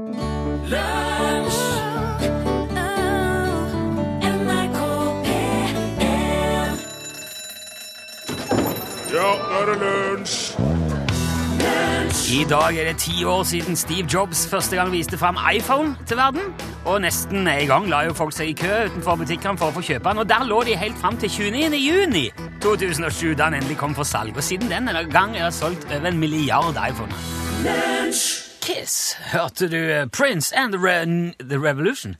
Ja, nå er det lunsj! I dag er det ti år siden Steve Jobs første gang viste fram iPhone til verden. Og nesten en gang la jo folk seg i kø utenfor butikkene for å få kjøpe den. Og der lå de helt fram til 29. juni 2007, da den endelig kom for salg. Og siden den gang er det solgt over en milliard iPhoner. Kiss. Hørte du eh, Prince and the, Re the Revolution?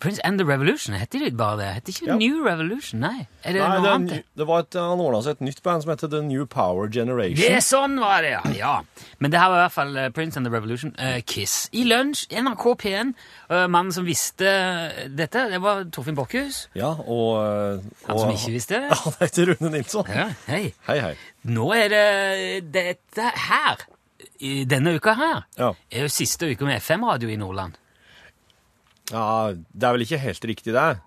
Prince and the Revolution, heter de bare det? Heter ikke Ja. New Revolution, nei? Er det Nei, noe det, annet? det var et, Han ordna seg et nytt band som heter The New Power Generation. Det er sånn var det, ja. ja. Men det her var i hvert fall eh, Prince and the Revolution. uh, Kiss. I lunsj, NRK P1. Uh, mannen som visste dette, det var Torfinn Bokkhus. Ja, og, uh, Han og som ikke visste det. Han heter Rune Nilsson. Ja, hei. Hei, hei. Nå er det dette her, i denne uka her, Ja. er jo siste uke med FM-radio i Nordland. ja, Det er vel ikke helt riktig, det.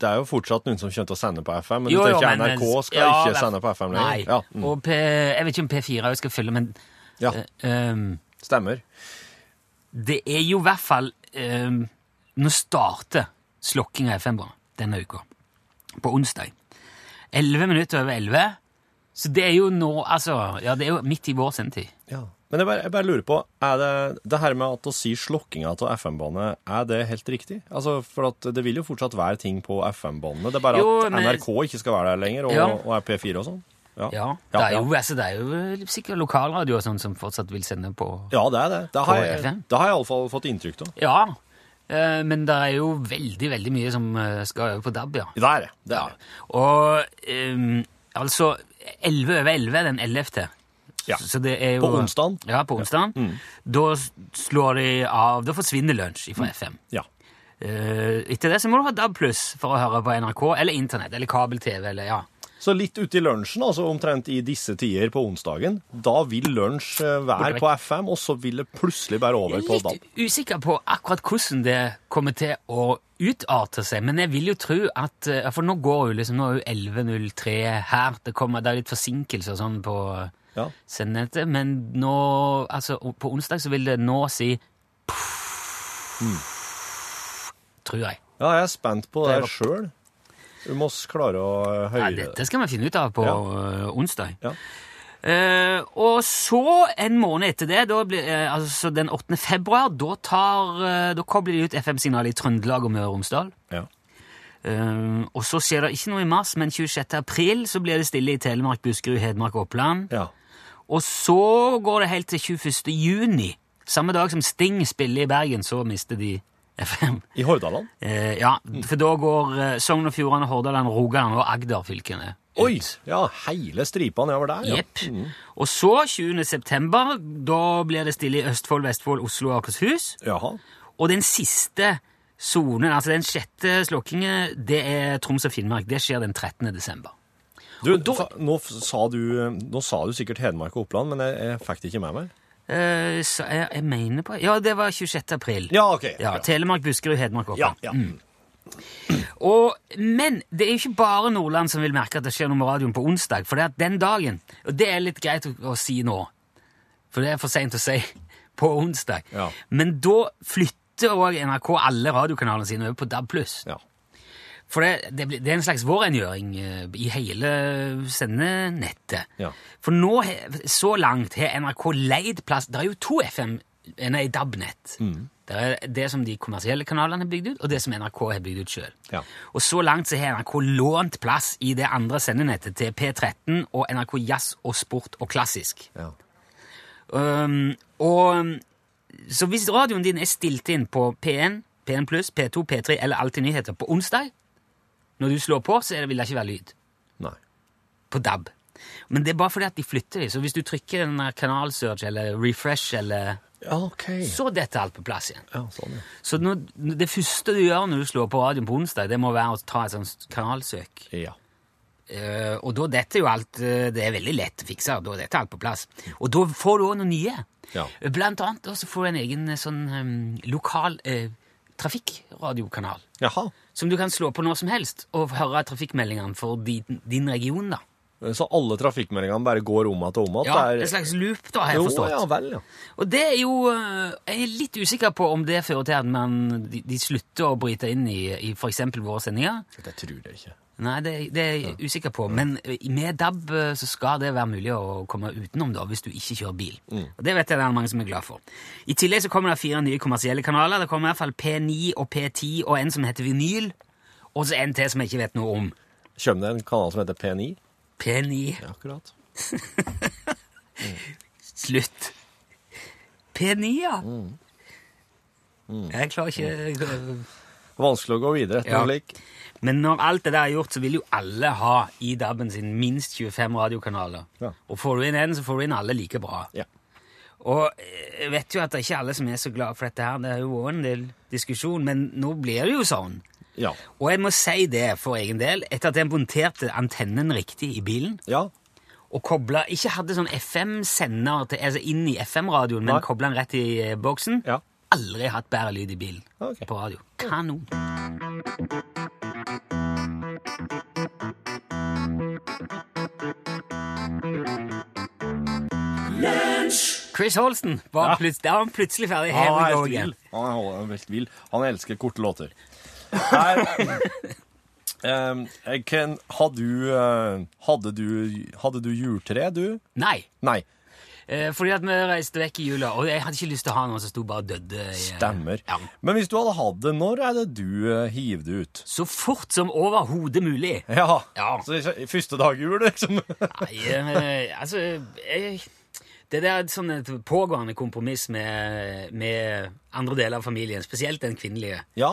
Det er jo fortsatt noen som til å sende på FM, men Jo, du jo, men- NRK skal ja, ikke sende på FM lenger? Nei. Ja, mm, Og P, jeg vet ikke om P4 også skal følge, men ja, um, stemmer. det er jo i hvert fall um, Nå starter slokking av FM-bånd denne uka. På onsdag. 11 minutter over 11. Så det er jo nå Altså, ja, det er jo midt i vår sendetid. Ja. Men jeg bare, jeg bare lurer på, er det det her med at å si slokkinga av FM-båndet, er det helt riktig? Altså, For at det vil jo fortsatt være ting på FM-båndene. Det er bare Jo, at men- NRK ikke skal være der lenger, og, Ja. og er P4 og sånn? Ja. Ja, det er jo, altså, det er jo sikkert lokalradio og sånn som fortsatt vil sende på Ja, det er det. Det har jeg, FM? det har jeg iallfall fått inntrykk av. Ja, eh, men det er jo veldig, veldig mye som eh, skal over på DAB, ja. Det er det. det, er. Og um, altså 11 over 11 den 11. Ja. Så det jo, På onsdagen? Ja, på onsdagen. Da slår de av Da forsvinner lunsj fra FM. Ja. Uh, etter det så må du ha DAB pluss for å høre på NRK, eller Internett, eller kabel-TV, eller ja. Så litt ute i lunsjen, altså omtrent i disse tider på onsdagen, da vil lunsj eh, være på FM, og så vil det plutselig bære over på DAB. Litt usikker på akkurat hvordan det kommer til å utarte seg, men jeg vil jo tro at eh, For nå går jo liksom, nå er jo 11.03 her. Det, kommer, det er litt forsinkelser sånn på Ja. sendnettet, men nå Altså, på onsdag så vil det nå si Tror jeg. ja, jeg er spent på Det det sjøl. Du må klare å eh, Ja, dette skal vi finne ut av på Ja. eh, onsdag. Ja. Uh, og så, en måned etter det, blir, eh, altså den 8. februar, da, tar, uh, da kobler de ut FM-signalet i Trøndelag og Møre og Romsdal. Ja. Og så skjer det ikke noe i mars, men 26. april så blir det stille i Telemark, Buskerud, Hedmark og Oppland. ja. Og så går det helt til 21. juni. Samme dag som Sting spiller i Bergen, så mister de FM. I Hordaland? Eh, ja, for da går eh, Sogn og Fjordane, Hordaland, Rogaland og Agder-fylkene. Oi! Ja, hele stripa nedover der, ja. Jepp. Og så, 20. september, da blir det stille i Østfold, Vestfold, Oslo og Akershus. Jaha. Og den siste sonen, altså den sjette slokkingen, det er Troms og Finnmark. Det skjer den 13. desember. Du, da- nå, sa du, nå sa du sikkert Hedmark og Oppland, men jeg, jeg fikk det ikke med meg. Uh, så jeg, jeg mener på Ja, det var 26. april. Ja, ok. Ja. Telemark, Buskerud, Hedmark og Ja, Oppland. ja. Og, men det er ikke bare Nordland som vil merke at det skjer noe med radioen på onsdag. For det at den dagen, og det er litt greit å, å si nå, for det er for seint å si på onsdag, Ja. men da flytter òg NRK alle radiokanalene sine over på DAB+. ja. For det, det, det er en slags vårrengjøring eh, i hele sendenettet. Ja. For nå, så langt har NRK leid plass Det er jo to FM, nei, DAB-nett. Mm. Det er det som de kommersielle kanalene har bygd ut, og det som NRK har bygd ut sjøl. Ja. Og så langt så har NRK lånt plass i det andre sendenettet til P13 og NRK Jazz og Sport og Klassisk. ja. Um, og Så hvis radioen din er stilt inn på P1, P1 pluss, P2, P3 eller Alltid nyheter på onsdag, når du slår på, så vil det ikke være lyd Nei. på DAB. Men det er bare fordi at de flytter dem. Så hvis du trykker den der kanalsearch eller refresh, eller, Ja, ok. så detter alt på plass igjen. Ja, sånn, ja. Så når, det første du gjør når du slår på radioen på onsdag, det må være å ta et sånt kanalsøk. Ja. Uh, og da detter jo alt uh, Det er veldig lett å fikse. Da detter alt på plass. Og da får du òg noe nye. Ja. Blant annet også får du en egen eh, sånn um, lokal uh, trafikkradiokanal. Jaha. Som du kan slå på når som helst og høre trafikkmeldingene for din, din region. da. Så alle trafikkmeldingene bare går om igjen og om igjen? Ja, Det er- En slags loop, da, har jeg forstått. Jo. Ja, vel, ja. Og det er jo øh, Jeg er litt usikker på om det fører til at man, de, de slutter å bryte inn i, i f.eks. våre sendinger. Det tror jeg ikke. Nei, det, det er jeg usikker på. Men øh, med DAB øh, så skal det være mulig å komme utenom da, hvis du ikke kjører bil. Og Det vet jeg det er mange som er glad for. I tillegg så kommer det fire nye kommersielle kanaler. Det kommer i hvert fall P9 og P10 og en som heter Vinyl. Og så en til som jeg ikke vet noe om. Kommer det en kanal som heter P9? P9. Ja, akkurat. Slutt. P9, ja. Jeg klarer ikke Vanskelig å gå videre etter Ja. slik. Men når alt det der er gjort, så vil jo alle ha i DAB-en sin minst 25 radiokanaler. Ja. Og får du inn en, så får du inn alle like bra. Ja. Og jeg vet jo at det er ikke alle som er så glad for dette her. Det har jo vært en del diskusjon, men nå blir det jo sånn. Ja. Og jeg må si det for egen del, etter at jeg monterte antennen riktig i bilen, ja. og kobla Ikke hadde sånn FM-sender altså inn i FM-radioen, men kobla den rett i eh, boksen. Ja. Aldri hatt bedre lyd i bilen okay. på radio. Kanon. Chris Holsten var, Ja. plut- var han plutselig ferdig. Er again. Han er han er helt vill. Han elsker korte låter. Her, um, Ken, hadde, du, eh, hadde du Hadde du juletre, du? Nei, Nei. Eh, fordi at vi reiste vekk i jula, og jeg hadde ikke lyst til å ha noen som sto bare og døde. i, eh, Stemmer. Ja. Men hvis du hadde hatt det, når er det du hiver det ut? Så fort som overhodet mulig. Ja. Ja. Så første dag jul, liksom? Nei, altså jeg, Det der er sånn et pågående kompromiss med, med andre deler av familien, spesielt den kvinnelige, ja.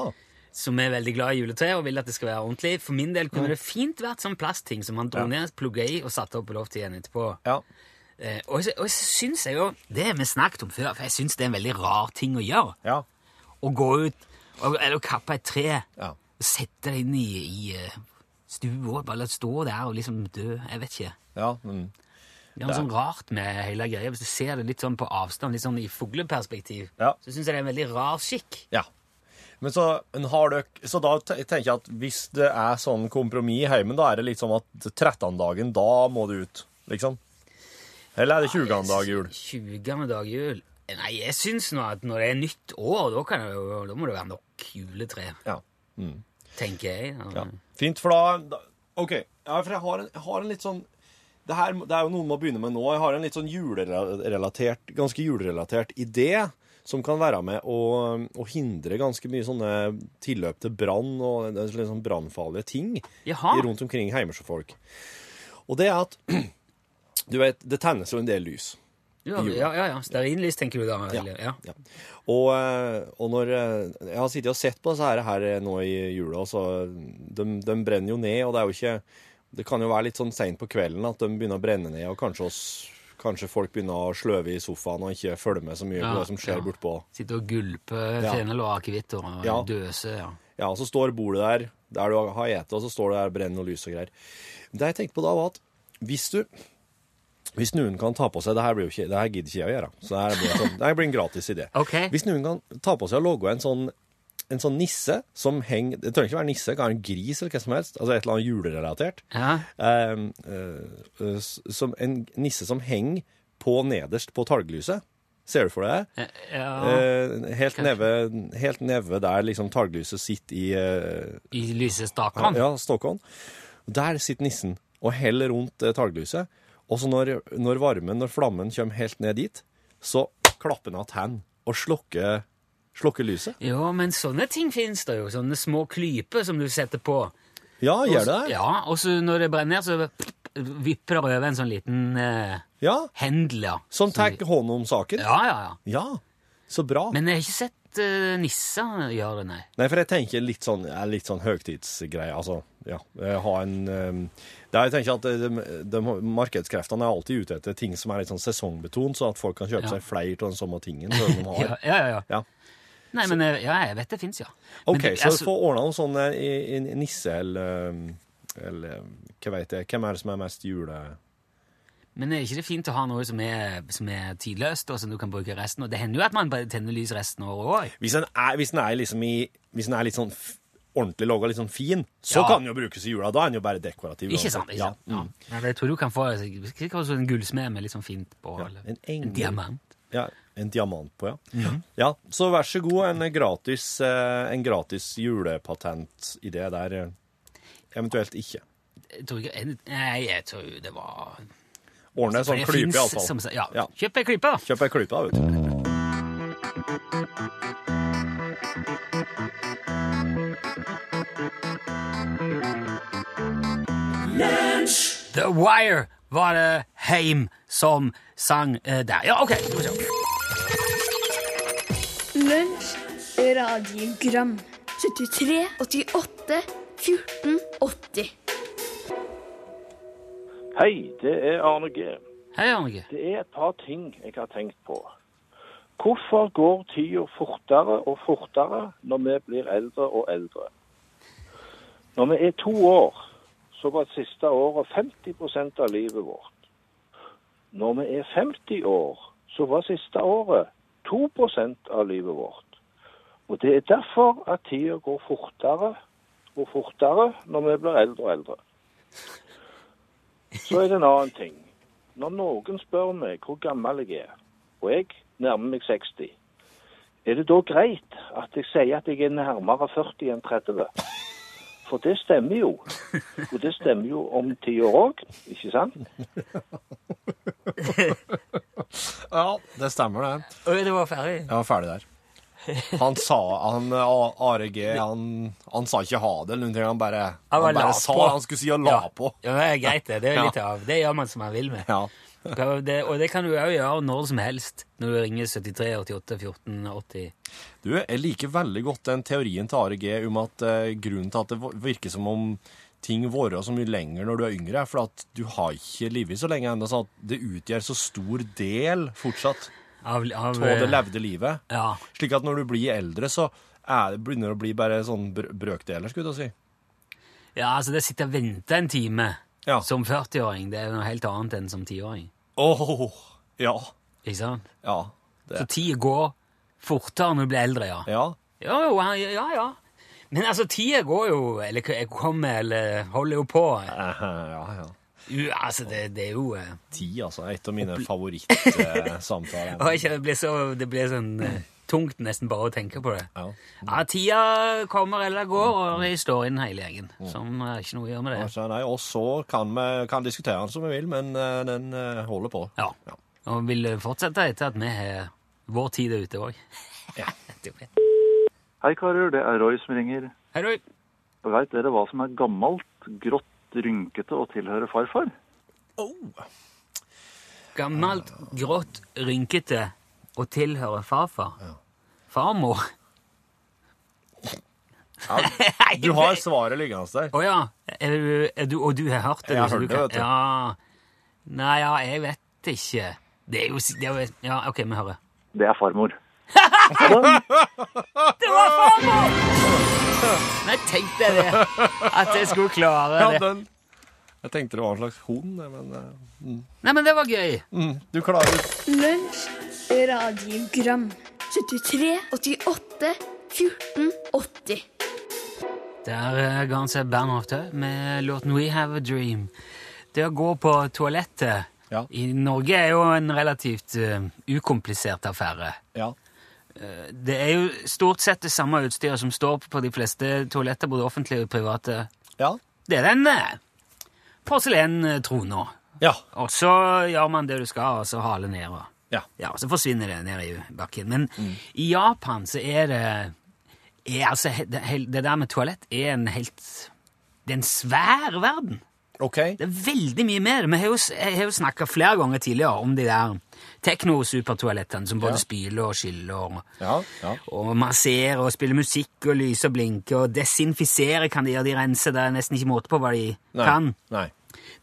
som er veldig glad i juletre og vil at det skal være ordentlig. For min del kunne det fint vært sånn plastting som man dro Ja. ned, plugga i og satte opp på loftet igjen etterpå. Ja. Eh, og, så, og så syns jeg jo Det har vi snakket om før, for jeg syns det er en veldig rar ting å gjøre. Ja. Å gå ut og, eller kappe et tre Ja. og sette det inn i, i eh, stua bare stå der og liksom dø. Jeg vet ikke. ja. men... Det er noe sånn rart med hele greia. Hvis du ser det litt sånn på avstand, litt sånn i fugleperspektiv, Ja. så syns jeg det er en veldig rar skikk. Ja. Men så, dere, så da tenker jeg at hvis det er sånn kompromiss i heimen, da er det litt sånn at 13-dagen, da må du ut, liksom? Eller er det 20-dag jul? 20. dag jul. Nei, jeg syns nå at når det er nytt år, da, jo, da må det være nok juletre, Ja. tenker jeg. ja. Fint, for da, OK. Ja, for jeg har en, jeg har en litt sånn det, her, det er jo noe man må begynne med nå. Jeg har en litt sånn julerelatert, ganske julerelatert idé som kan være med å, å hindre ganske mye sånne tilløp til brann og litt sånn brannfarlige ting Jaha. rundt omkring hjemme hos folk. Og det er at Du vet, det tennes jo en del lys. Ja, ja, ja. ja. Stearinlys, tenker du da? Ja. Eller? ja. Ja. Og, eh, og når eh, Jeg har sittet og sett på disse her, her nå i jula, så de, de brenner jo ned, og det er jo ikke Det kan jo være litt sånn seint på kvelden at de begynner å brenne ned, og kanskje, oss, kanskje folk begynner å sløve i sofaen og ikke følge med så mye på det som skjer ja. bortpå. Sitte og gulpe fenel og akevitter og Ja. døse. Ja. Ja, og så står bordet der der du har spist, og så står det der brennende lys og greier. Det jeg tenkte på da, var at hvis du hvis noen kan ta på seg Det her, blir jo ikke, det her gidder ikke jeg å gjøre. Så det her blir, sånn, det her blir en gratis idé. Okay. Hvis noen kan ta på seg og logge en sånn, en sånn nisse som henger Det trenger ikke være nisse, det kan være en gris eller hva som helst. Altså et eller annet julerelatert. Ja. Eh, eh, s- som en nisse som henger på nederst på talglyset. Ser du for deg? ja. Eh, helt, neve, helt neve der liksom talglyset sitter i eh, I lysestakene. ja, Stockholm. Der sitter nissen og heller rundt eh, talglyset. Og så når, når varmen, når flammen kommer helt ned dit, så klapper den av hendene og slukker, slukker lyset. Ja, men sånne ting finnes det jo. Sånne små klyper som du setter på. Ja, gjør det det? Ja, og så når det brenner, så vipper det over en sånn liten eh, Ja. hendel, ja. Som tar hånd om saken? Ja, ja, ja. Ja, så bra. Men jeg har ikke sett uh, nisser gjør det, nei. Nei, for jeg tenker litt sånn, litt sånn høgtidsgreie. Altså, ja. eh, Ha en um, det er, jeg tenker at de, de, Markedskreftene er alltid ute etter ting som er litt sånn sesongbetont, så at folk kan kjøpe Ja. seg flere av den samme tingen. som de Ja, har. ja, ja. ja. Nei, men eh, ja, jeg vet det fins, ja. Men OK, det- så altså- få ordna i- i- nisse eller Eller hva veit jeg. Hvem er det som er mest jule... Men er ikke det fint å ha noe som er, som er tidløst, og som du kan bruke resten Og Det hender jo at man tenner lys resten av året òg. Hvis den er, hvis er liksom Hvis en er litt sånn ordentlig laga, litt sånn fin, så Ja. kan den jo brukes i jula. Da er den jo bare dekorativ. Ikke sant? ikke sant? Ja. Ja. Jeg tror du kan få en gullsmed med litt sånn fint på. En en, diamant. Ja, en diamant på, ja. Mhm. Ja, Så vær så god, en gratis, eh, en gratis julepatentidé der. Eventuelt ikke. Jeg tror ikke, nei, jeg tror det var Ordne en sånn klype, iallfall. som- Ja. Ja. Kjøp ei klype, da. Kjøp ei klype, da, vet du. The Wire var det Heim som sang eh, der. Ja, OK. skal vi se. Lunsj, radiogram 73, 88, 14, 80 Hei, det er Arne G. Hei, Arne. G. Det er et par ting jeg har tenkt på. Hvorfor går tida fortere og fortere når vi blir eldre og eldre? Når vi er to år, så var det siste året 50% av livet vårt. Når vi er 50 år, så var det siste året 2% av livet vårt. Og det er derfor at tida går fortere og fortere når vi blir eldre og eldre. Så er det en annen ting. Når noen spør meg hvor gammel jeg er, og jeg nærmer meg 60, er det da greit at jeg sier at jeg er nærmere 40 enn 30? For det stemmer jo. Og det stemmer jo om ti år òg, ikke sant? Ja, det stemmer, det. Oi, det var ferdig. Jeg var ferdig der. Han sa han, Are G han, han sa ikke ha det, eller noen ting. Han bare, Han bare sa på. han skulle si og la på. Ja, det er greit, det. Det er litt av. Det gjør man som man vil med. Ja. Det, og det kan du òg gjøre når som helst når du ringer 73 88 14 80. Du, jeg liker veldig godt den teorien til Are G om at eh, grunnen til at det virker som om ting varer så mye lenger når du er yngre, er for at du har ikke livet så lenge ennå, sånn at det utgjør så stor del fortsatt Av, av, det levde livet. Ja. Slik at når du blir eldre, så er begynner det å bli bare sånn br brøkdeler, skulle jeg si. ja, altså det sitter og venter en time Ja. som 40-åring, det er noe helt annet enn som 10-åring. Åh, ja. Ikke sant? Ja. Så Det. tida går fortere når du blir eldre, ja. Ja. Ja, jo, ja, ja. Men altså, tida går jo, eller kommer, eller holder jo på. Ja, Ja, ja. Jo, altså, det, det er jo uh, Ti, altså. Et av mine favorittsamtaler. Uh, det blir så det blir sånn uh, tungt nesten bare å tenke på det. Ja. Ja, tida kommer eller går, og vi står inn hele gjengen. Som er ikke noe å gjøre med det. Altså, nei, og så kan vi kan diskutere den som vi vil, men uh, den holder på. Ja. Ja. Og vil fortsette etter at vi har vår tid er ute òg. Ja. Hei karer, det er Roy som ringer. Hei, Roy. Veit dere hva som er gammelt, grått, rynkete og tilhører farfar? Gammelt, grått, rynkete og tilhører farfar. Farmor. Ja, Du har svaret liggende der. Å ja. Er du, er du, og du har hørt det? Jeg har hørt det, vet du. Ja. Nei, ja, jeg vet ikke. Det er jo, det er Ja, OK, vi hører. Det er farmor. Det var farmor! Nei, tenk deg det. At jeg skulle klare Ja, det. den. Jeg tenkte det var en slags hund, men eh, Nei, men det var gøy. mm, du klarer det. Lunsj, radiogram 73, 88, 14, 80 Der eh, ga han seg Bernhoft òg, med låten We Have a Dream. Det å gå på toalettet Ja. i Norge er jo en relativt eh, ukomplisert affære. Ja. Det er jo stort sett det samme utstyret som står på de fleste toaletter, både offentlige og private. Ja. Det er den eh, porselentrona. Ja. Og så gjør man det du skal, og så haler ned. Og, Ja. ja, så forsvinner det ned i bakken. Men i Japan så er det er altså, det, det der med toalett er en helt Det er en svær verden. OK. Det er veldig mye mer. Vi har jo, jeg har jo snakka flere ganger tidligere om de der tekno-supertoalettene som både Ja. spyler og skyller og, Ja. ja. og masserer og spiller musikk og lyser og blinker og desinfiserer kan de gjøre. De renser. Det er nesten ikke måte på hva de Nei. kan. Nei.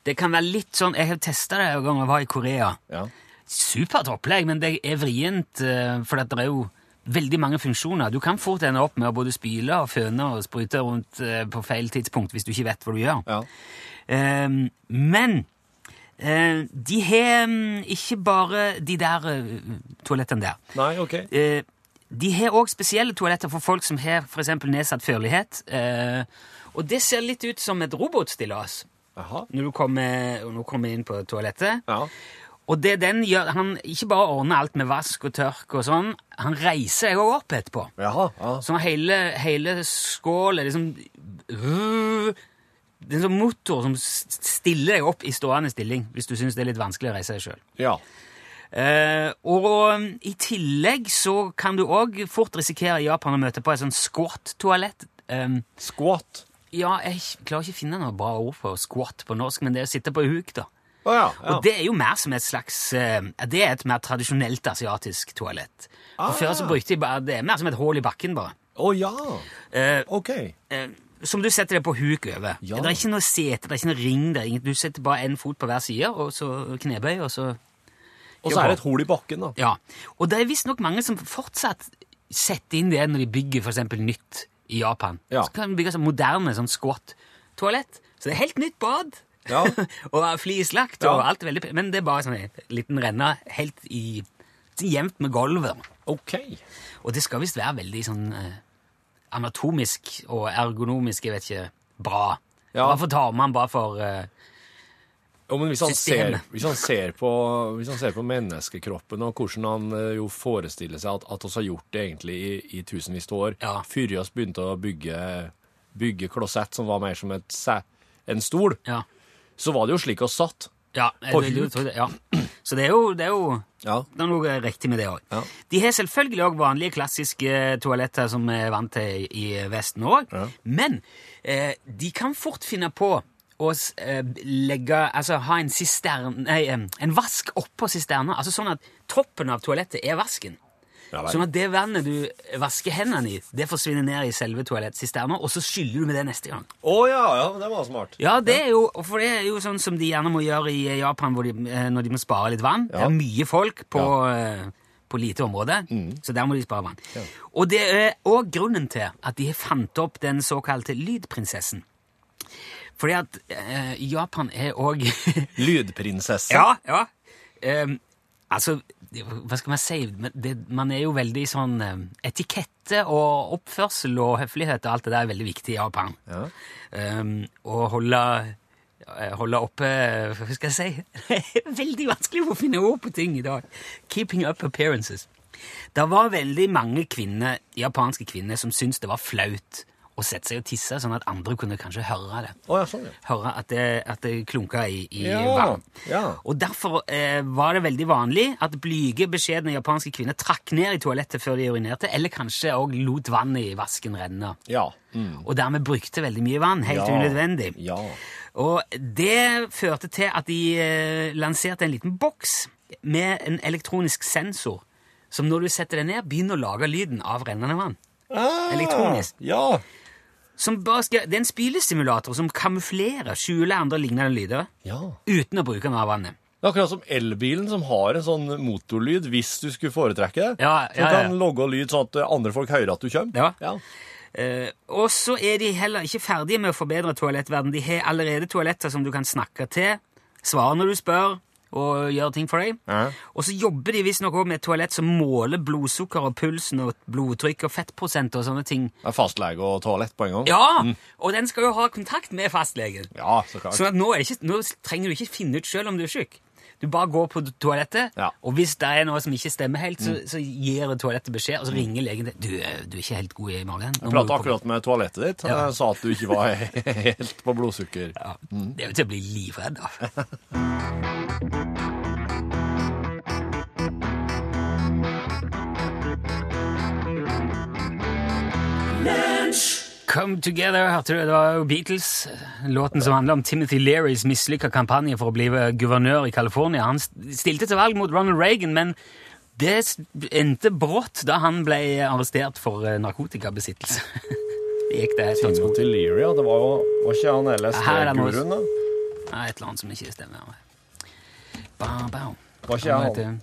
Det kan være litt sånn Jeg har testa det en gang jeg var i Korea. Ja. Supert opplegg, men det er vrient, eh, for det er jo veldig mange funksjoner. Du kan fort ende opp med å både spyle og føne og sprute rundt eh, på feil tidspunkt hvis du ikke vet hva du gjør. Ja. Eh, men eh, de har mm, ikke bare de der eh, toalettene der. Nei, OK. Eh, de har òg spesielle toaletter for folk som har eksempel nedsatt førlighet. Eh, og det ser litt ut som et robotstillas når du kommer, når du kommer inn på toalettet. Ja. Og det den gjør, han ikke bare ordner alt med vask og tørk og sånn, han reiser jeg også opp etterpå. Jaha. Ja. Sånn hele, hele skål er liksom Det er en sånn motor som stiller deg opp i stående stilling, hvis du syns det er litt vanskelig å reise deg sjøl. ja. Eh, og um, i tillegg så kan du òg fort risikere i Japan å møte på et sånt squat-toalett. Um, Squat. ja, jeg klarer ikke å finne noe bra ord for squat på norsk, men det er å sitte på huk, da. Oh, ja. ja. Og det er jo mer som et slags eh, Det er et mer tradisjonelt asiatisk toalett. Og Før så brukte de bare Det er mer som et hull i bakken, bare. Å ja. Eh, Ok. eh, som du setter deg på huk over. Ja. Det er ikke noe sete, det er ikke noe ring. Det er du setter bare én fot på hver side, og så knebøy, og så Og så er det et hull i bakken, da. Ja. Og det er visstnok mange som fortsatt setter inn det når de bygger eksempel nytt i Japan. Ja. Så kan de bygge sånn moderne sånn squat-toalett. Så det er helt nytt bad. Ja. og flislagt, og alt er veldig Men det er bare sånn en liten renne helt i jevnt med gulvet. Ok. Og det skal visst være veldig sånn eh, anatomisk og ergonomisk, jeg vet ikke, bra. Ja. Hvorfor tar man bare for uh, Jo, men hvis han, ser, hvis, han ser på, hvis han ser på menneskekroppen og hvordan han eh, jo forestiller seg at, at oss har gjort det egentlig i, i tusenvis av år, Ja. før vi begynte å bygge, bygge klosett som var mer som et, en stol, Ja. så var det jo slik vi satt. Ja, jeg tro det, ja. Så det er jo, det er jo Ja. det er noe riktig med det òg. Ja. De har selvfølgelig òg vanlige, klassiske toaletter som vi er vant til i Vesten òg. Men eh, de kan fort finne på å eh, legge Altså ha en sisterne Nei, eh, en vask oppå sisterna. Altså sånn at toppen av toalettet er vasken. Ja, vel. Sånn at det vannet du vasker hendene i, det forsvinner ned i selve toalettsisterna, og så skyller du med det neste gang. Å ja, ja, det var smart. Ja, det er jo, for det er jo sånn som de gjerne må gjøre i Japan hvor de, eh, når de må spare litt vann. Det er mye folk på, ja. på lite område, så der må de spare vann. Og det er òg grunnen til at de fant opp den såkalte lydprinsessen. Fordi at eh, Japan er òg Lydprinsesse. Ja, ja. Um, altså, hva skal man si? Det, man er jo veldig sånn eh, Etikette og oppførsel og høflighet og alt det der er veldig viktig i Japan. Ja. Um, og holde, eh, holde oppe Hva skal jeg si? Veldig vanskelig å finne ord på ting i dag. Keeping up appearances. Det var veldig mange kvinner, japanske kvinner som syntes det var flaut å sette seg og tisse, sånn at andre kunne kanskje høre det. Å ja, sånn, ja. Høre at det, at det klunka i, i Ja, vann. ja. Og derfor eh, var det veldig vanlig at blyge, beskjedne japanske kvinner trakk ned i toalettet før de urinerte, eller kanskje òg lot vannet i vasken renne. Ja. Mm. Og dermed brukte veldig mye vann, helt Ja. unødvendig. Ja. Og det førte til at de eh, lanserte en liten boks med en elektronisk sensor, som når du setter den ned, begynner å lage lyden av rennende vann. Ah, Elektronisk. Ja. Som bare skal, det er en spylesimulator som kamuflerer, skjuler andre lignende lyder, ja. uten å bruke av vannet. Det er akkurat som elbilen som har en sånn motorlyd, hvis du skulle foretrekke det. Ja, ja, som kan logge lyd sånn at andre folk hører at du kommer. Ja. Uh, og så er de heller ikke ferdige med å forbedre toalettverden. De har allerede toaletter som du kan snakke til, svare når du spør, og gjøre ting for deg. Ja. Og så jobber de visstnok òg med et toalett som måler blodsukker og pulsen og blodtrykk og fettprosent og sånne ting. Det er fastlege og toalett på en gang. Ja! Og den skal jo ha kontakt med fastlegen. Ja, så klart. Sånn at nå, er ikke, nå trenger du ikke finne ut sjøl om du er syk. Du bare går på toalettet, Ja. og hvis det er noe som ikke stemmer helt, så, så gir toalettet beskjed, og så ringer legen til du, eh, du er ikke helt god i magen. Jeg pratet akkurat med toalettet ditt. Han Ja. sa at du ikke var helt på blodsukker. Ja, Det er jo til å bli livredd av. Come Together, hørte du? Det var jo Beatles. Låten som handler om Timothy Learys mislykka kampanje for å bli guvernør i California. Han stilte til valg mot Ronald Reagan, men det endte brått da han ble arrestert for eh, narkotikabesittelse. Det gikk det helt Timothy Leary, ja. Det var jo var ikke han LSD-guruen, da? Nei, et eller annet som ikke stemmer. Ba, ba. Var ikke Han han?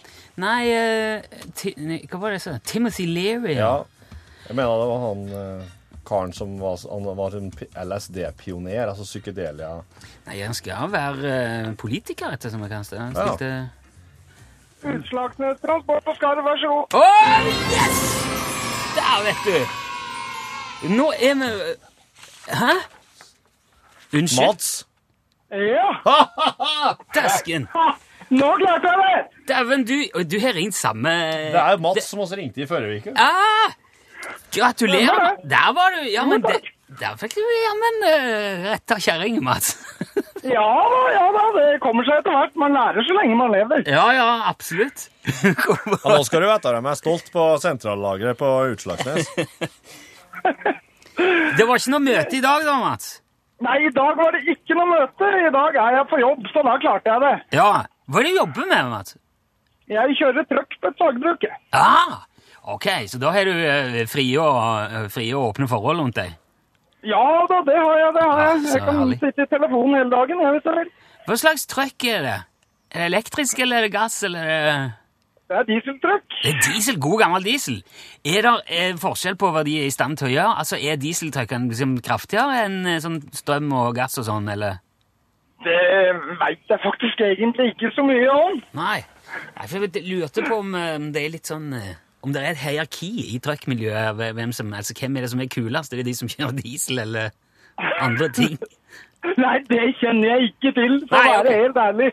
Nei, uh, ti, hva var det jeg sa? Timothy Leary. Ja. Jeg mener det var han eh, karen som var, var en LSD-pioner, altså psykedelia. Nei, han skal være eh, politiker, etter som jeg kan se. Han Ja. stilte Utslagsnes Transport og Skarv, vær så god. Å, yes! Der, vet du! Nå er vi Hæ? Unnskyld? Mats? Ja, Dæsken! nå klarte jeg det! Dæven, du, du har ringt samme Det er Mats som også ringte i forrige uke. Ah, gratulerer. Der var du. Ja, men det, der fikk du jammen uh, retta kjerring, Mats. Ja da, ja da, det kommer seg etter hvert. Man lærer så lenge man lever. ja, ja, absolutt. Ja, nå skal du vite dem er stolt på sentrallageret på Utslagsnes. det var ikke noe møte i dag, da, Mats? Nei, i dag var det ikke noe møte. I dag er jeg på jobb, så da klarte jeg det. Ja. Hva er det du jobber med, Mats? Jeg kjører trøkk på et sagbruk. Ah, ok, så da har du uh, frie, og, fri og åpne forhold rundt deg. Ja da, det har jeg. det har Ah, jeg. så Jeg kan herlig. sitte i telefonen hele dagen. jeg, vil. Hva slags trøkk er det? Er det elektrisk, eller er det gass, eller er det... Det er dieseltrøkk. Det er diesel, god gammel diesel. Er det eh, forskjell på hva de er i stand til å gjøre? Altså, Er dieseltrøkkene liksom kraftigere enn eh, sånn strøm og gass og sånn, eller? Det veit jeg faktisk egentlig ikke så mye om. Nei. Jeg lurte på om eh, det er litt sånn eh, Om det er et hierarki i truckmiljøet. Hvem, som- altså, hvem er det som er kulest? Er det de som kjører diesel, eller andre ting? Nei, det kjenner jeg ikke til, for Nei, å være helt ærlig.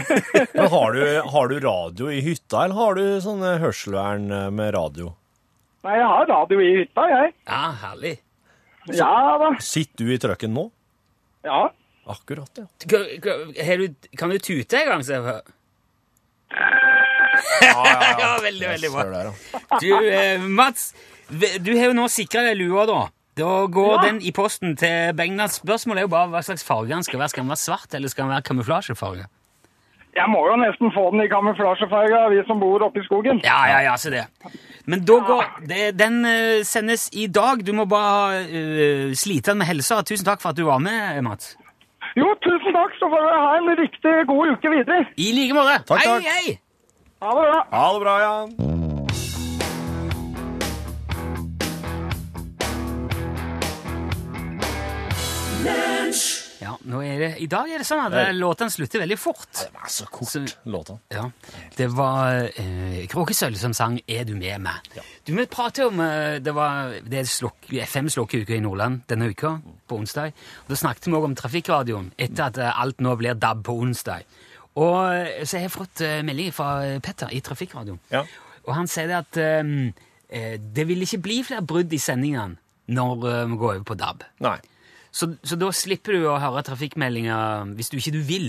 Men har du, har du radio i hytta, eller har du sånne hørselvern eh, med radio? Nei, jeg har radio i hytta, jeg. Ja, herlig. Ja da. Sitter du i trøkken nå? Ja. Akkurat, ja. Kan, kan du tute en gang? Se? ja, veldig, veldig bra. Der. Du, eh, Mats, du har jo nå sikra deg lua, da. Da går Ja. den i posten til Bengnas. Spørsmålet er jo bare hva slags farge den skal være. Skal den være svart, eller skal den være kamuflasjefarge? Jeg må jo nesten få den i kamuflasjefarge, vi som bor oppe i skogen. Ja, ja, ja, se det. Men da går det, Den eh, sendes i dag. Du må bare uh, slite den med helsa. Tusen takk for at du var med, Mats. Jo, tusen takk, så får dere ha en riktig god uke videre. I like måte. Takk, hei, takk. hei! Ha det bra. Ha det bra, ja. Ja, nå er det, I dag er det sånn at eh, låten slutter veldig fort. Det var så kort, Så- låten. Ja, Det var uh, Kråkesølv som sang 'Er du med meg'? Du, Vi prater om uh, Det var det er slok, FM slokkeuke i Nordland denne uka, på onsdag. Og Da snakket vi òg om trafikkradioen etter at uh, alt nå blir DAB på onsdag. Og eh, så har jeg fått eh, melding fra eh, Petter i Trafikkradioen. Ja. Og han sier det at eh, det vil ikke bli flere brudd i sendingene når vi går over på DAB. Nei. Så, så da slipper du å høre trafikkmeldinger hvis du ikke du vil.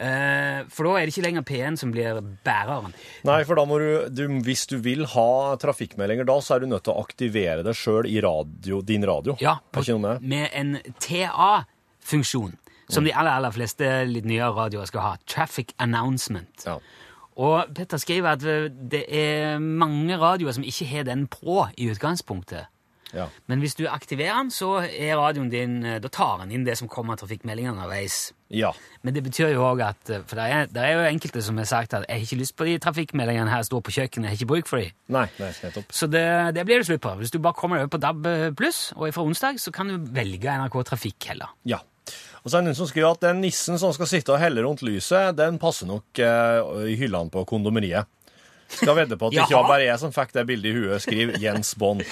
Uh, for da er det ikke lenger P1 som blir bæreren. Nei, for da må du, du Hvis du vil ha trafikkmeldinger da, så er du nødt til å aktivere det sjøl i radio, din radio. Ja, med? med en TA-funksjon, som de aller, aller fleste litt nyere radioer skal ha. Traffic Announcement. Ja. Og Petter skriver at eh, det er mange radioer som ikke har den på i utgangspunktet. ja. Men hvis du aktiverer den, så er radioen din, eh, da tar den inn det som kommer av trafikkmeldingene underveis. ja. Men det betyr jo òg at eh, For det er, det er jo enkelte som har sagt at 'jeg har ikke lyst på de trafikkmeldingene her, står på kjøkkenet, jeg har ikke bruk for de'. Nei, nei, nettopp. Så det, det blir det slutt på. Hvis du bare kommer deg over på DAB pluss, og fra onsdag, så kan du velge NRK Trafikk heller. Ja. Og så er det noen som skriver at den nissen som skal sitte og helle rundt lyset, den passer nok eh, i hyllene på kondomeriet. Skal vedde på at det ikke var bare jeg som fikk det bildet i huet, skriver Jens Bond.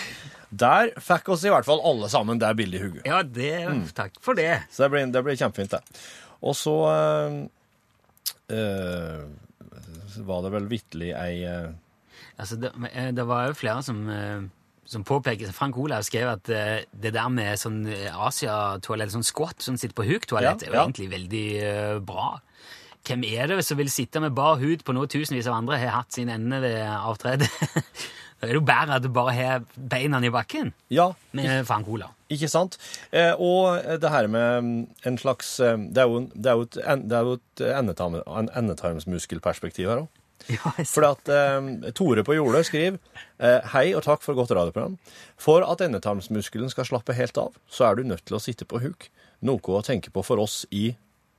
Der fikk oss i hvert fall alle sammen det bildet i huet. Ja, det, takk for det. Så det blir, det blir kjempefint, det. Og så eh, eh, var det vel vitterlig ei eh, Altså, det, eh, det var jo flere som, eh, som påpeker Frank Olav skrev at eh, det der med sånn eh, Asia-toalett, sånn squat som sitter på huk-toalett, Ja, er jo ja. egentlig veldig eh, bra. Hvem er det som vil sitte med bar hud på noe tusenvis av andre har hatt sin ende ved avtredet? da er det jo bedre at du bare har beina i bakken Ja, med Frank Olav. Ikke sant? Eh, og det her med mm, en slags eh, Det er jo, det er jo et, det er jo et endetarm- en endetarmsmuskelperspektiv her òg. Ja, For at eh, Tore på jordet skriver eh, Hei og takk for godt radioprogram. For at endetarmsmuskelen skal slappe helt av, så er du nødt til å sitte på huk. Noe å tenke på for oss i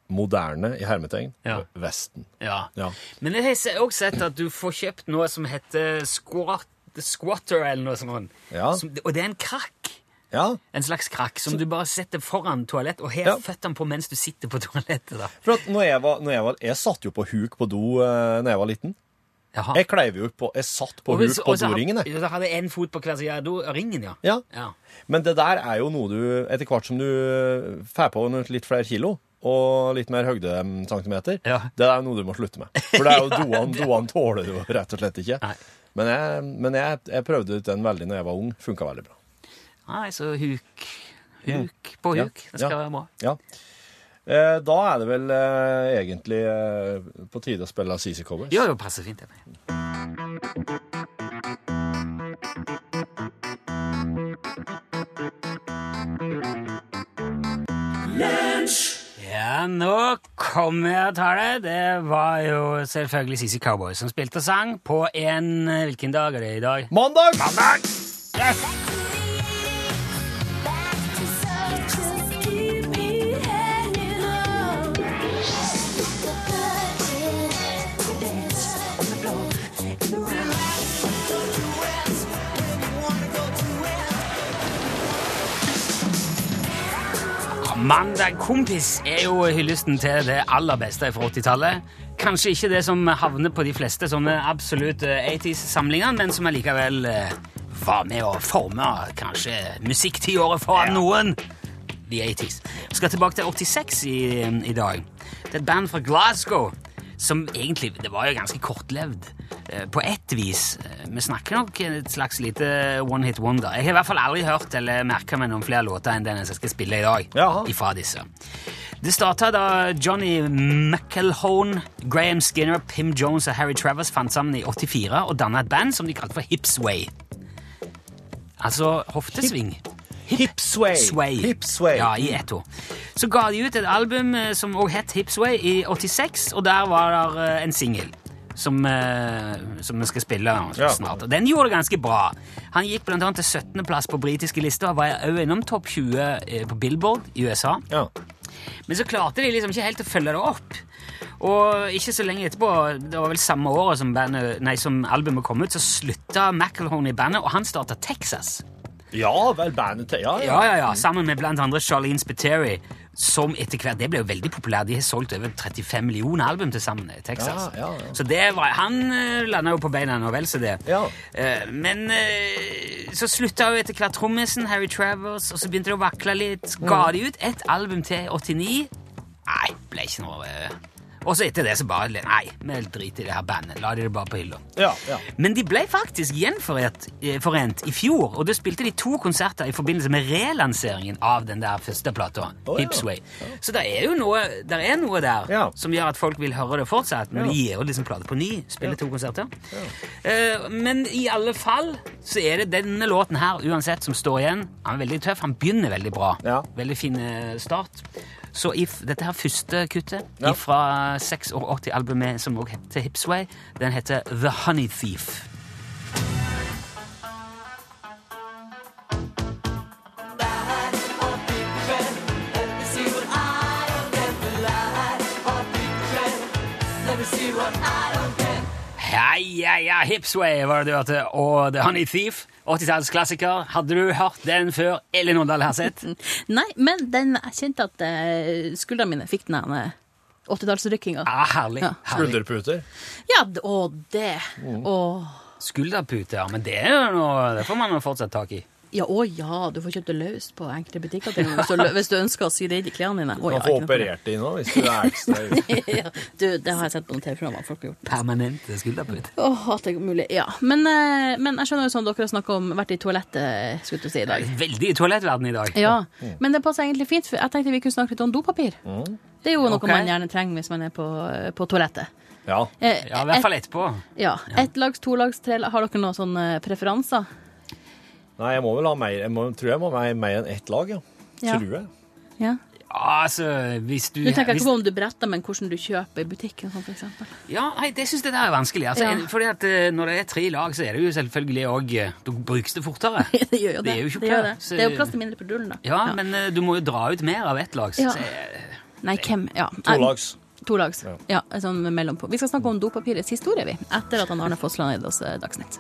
moderne, i hermetegn, Ja. Vesten. Ja. Ja. Men jeg har også sett at du får kjøpt noe som heter squat, squatter eller noe sånt. Ja. Som, og det er en krakk. Ja, En slags krakk som du bare setter foran toalett og har Ja. føttene på mens du sitter på toalettet. da. for at når jeg var, når jeg var Jeg satt jo på huk på do uh, når jeg var liten. Jaha. Jeg kleiv jo på Jeg satt på Og huk på doringen, jeg. Så hadde en fot på hver side av ringen, ja. Ja. ja. Men det der er jo noe du Etter hvert som du får på litt flere kilo og litt mer høydecentimeter, Ja. det er jo noe du må slutte med. For det er jo doene, doene tåler du rett og slett ikke. Nei. Men, jeg, men jeg, jeg prøvde ut den veldig når jeg var ung. Funka veldig bra. Nei, så huk Huk på Ja. huk. Det skal Ja. være bra. Ja. Eh, da er det vel eh, egentlig eh, på tide å spille CC Covers. Jo, jo, passer fint. det. Ja, nå kommer jeg og tar det. Det var jo selvfølgelig CC Cowboy som spilte og sang på en eh, Hvilken dag er det i dag? Mandag! Mandag! Yes! Mandag kompis er jo hyllesten til det aller beste fra 80-tallet. Kanskje ikke det som havner på de fleste sånne absolutt 80s-samlinger, men som allikevel eh, var med å forme kanskje musikktiåret for noen. The 80s. Vi skal tilbake til 86 i, i dag. Det er et band fra Glasgow som egentlig Det var jo ganske kortlevd eh, på ett vis. Eh, Vi snakker nok et slags lite one hit wonder. Jeg har i hvert fall aldri hørt eller merka meg noen flere låter enn den jeg skal spille i dag. Jaha. Ifra disse. Det starta da Johnny McElhone, Graham Skinner, Pim Jones og Harry Travers fant sammen i 84 og danna et band som de kalte for Hipsway. Altså hoftesving. Hipsway. Sway. Hipsway. Ja, i ett ord. Så ga de ut et album eh, som også het Hipsway i 86, og der var det eh, en singel. Som, eh, som vi skal spille snart. Og Den gjorde det ganske bra. Han gikk annet til 17. plass på britiske lister og var også innom topp 20 eh, på Billboard i USA. Ja. Men så klarte de liksom ikke helt å følge det opp. Og ikke så lenge etterpå, det var vel samme året som, bandet, nei, som albumet kom ut, så slutta McElhone i bandet, og han starta Texas. Ja vel, bandet til Ja, Ja, ja, ja, Sammen med blant andre Charlene Spiteri, som etter hvert Det ble jo veldig populært. De har solgt over 35 millioner album til sammen i Texas. Ja, ja, ja. Så det var, han uh, landa jo på beina nå vel så det. Ja. Eh, men eh, så slutta jo etter hvert trommisen, Harry Travers, og så begynte det å vakle litt. Ga de ut et album til 89? Nei, ble ikke noe eh. Og så etter det så bare Nei, vi driter i det her bandet. La de det bare på hylla. Ja, ja. Men de ble faktisk gjenforent eh, forent i fjor, og da spilte de to konserter i forbindelse med relanseringen av den der første plata, ja. Hipsway. Så det er jo noe der, er noe der Ja. som gjør at folk vil høre det fortsatt, Ja. de gir jo liksom plate på ny, spiller to konserter. Uh, men i alle fall så er det denne låten her, uansett, som står igjen. Han er veldig tøff, han begynner veldig bra. Ja. Veldig fin eh, start. Så if, dette her første kuttet Ja. Fra 86-albumet som også heter Hipsway, den heter The Honey Thief. Ja, ja, Hipsway var det du hørte, og The Honey Thief, 80-tallsklassiker. Hadde du hørt den før Elin Åndal har sett? Nei, men den, jeg kjente at eh, skuldrene mine fikk den eh, 80-tallsrykkinga. Ja, herlig. Ja. herlig. Skulderputer. Ja, og det. Og Skulderpute, ja, men det, er jo noe, det får man jo fortsatt tak i. ja, å ja, du får kjøpt det løst på enkelte butikker til hvis, du, hvis du ønsker å sy det inn i klærne dine. Å, Du ja, kan få ikke noe operert det inn òg, hvis du er ekstra ja, du, det har jeg sett på noen TV-programmer folk har gjort. Permanente Å, Åh, at det er mulig. Ja. Men, eh, men jeg skjønner jo sånn dere har snakka om vært i toalettet, skulle du si, i dag. Veldig i toalettverden i dag. Ja, men det passer egentlig fint, for jeg tenkte vi kunne snakke litt om dopapir. Det er jo noe okay. man gjerne trenger hvis man er på, på toalettet. Ja. Eh, Ja, i hvert fall etterpå. Ja. Ett lags, to lags, tre lags. Har dere noen sånne preferanser? Nei, jeg må vel ha mer Jeg må, tror jeg må ha mer, enn ett lag, ja. Ja. Tror jeg. Ja. Ja, altså, hvis du Du tenker hvis, ikke på om du bretter, men hvordan du kjøper i butikken, sånn for eksempel. Ja, nei, det syns jeg det er vanskelig. Altså, Ja. Fordi at eh, Når det er tre lag, så er det jo selvfølgelig òg Da brukes det fortere. det gjør jo det. Det er jo ikke det, gjør plass, det. det er jo plass til mindre på dullen, da. Ja, men eh, du må jo dra ut mer av ett lag. så- Ja. så- Nei, hvem Ja. To lags. To lags. Ja. Ja, sånn mellompå. Vi skal snakke om dopapirets historie, vi. Etter at han Arne Fossland har gitt oss Dagsnytt.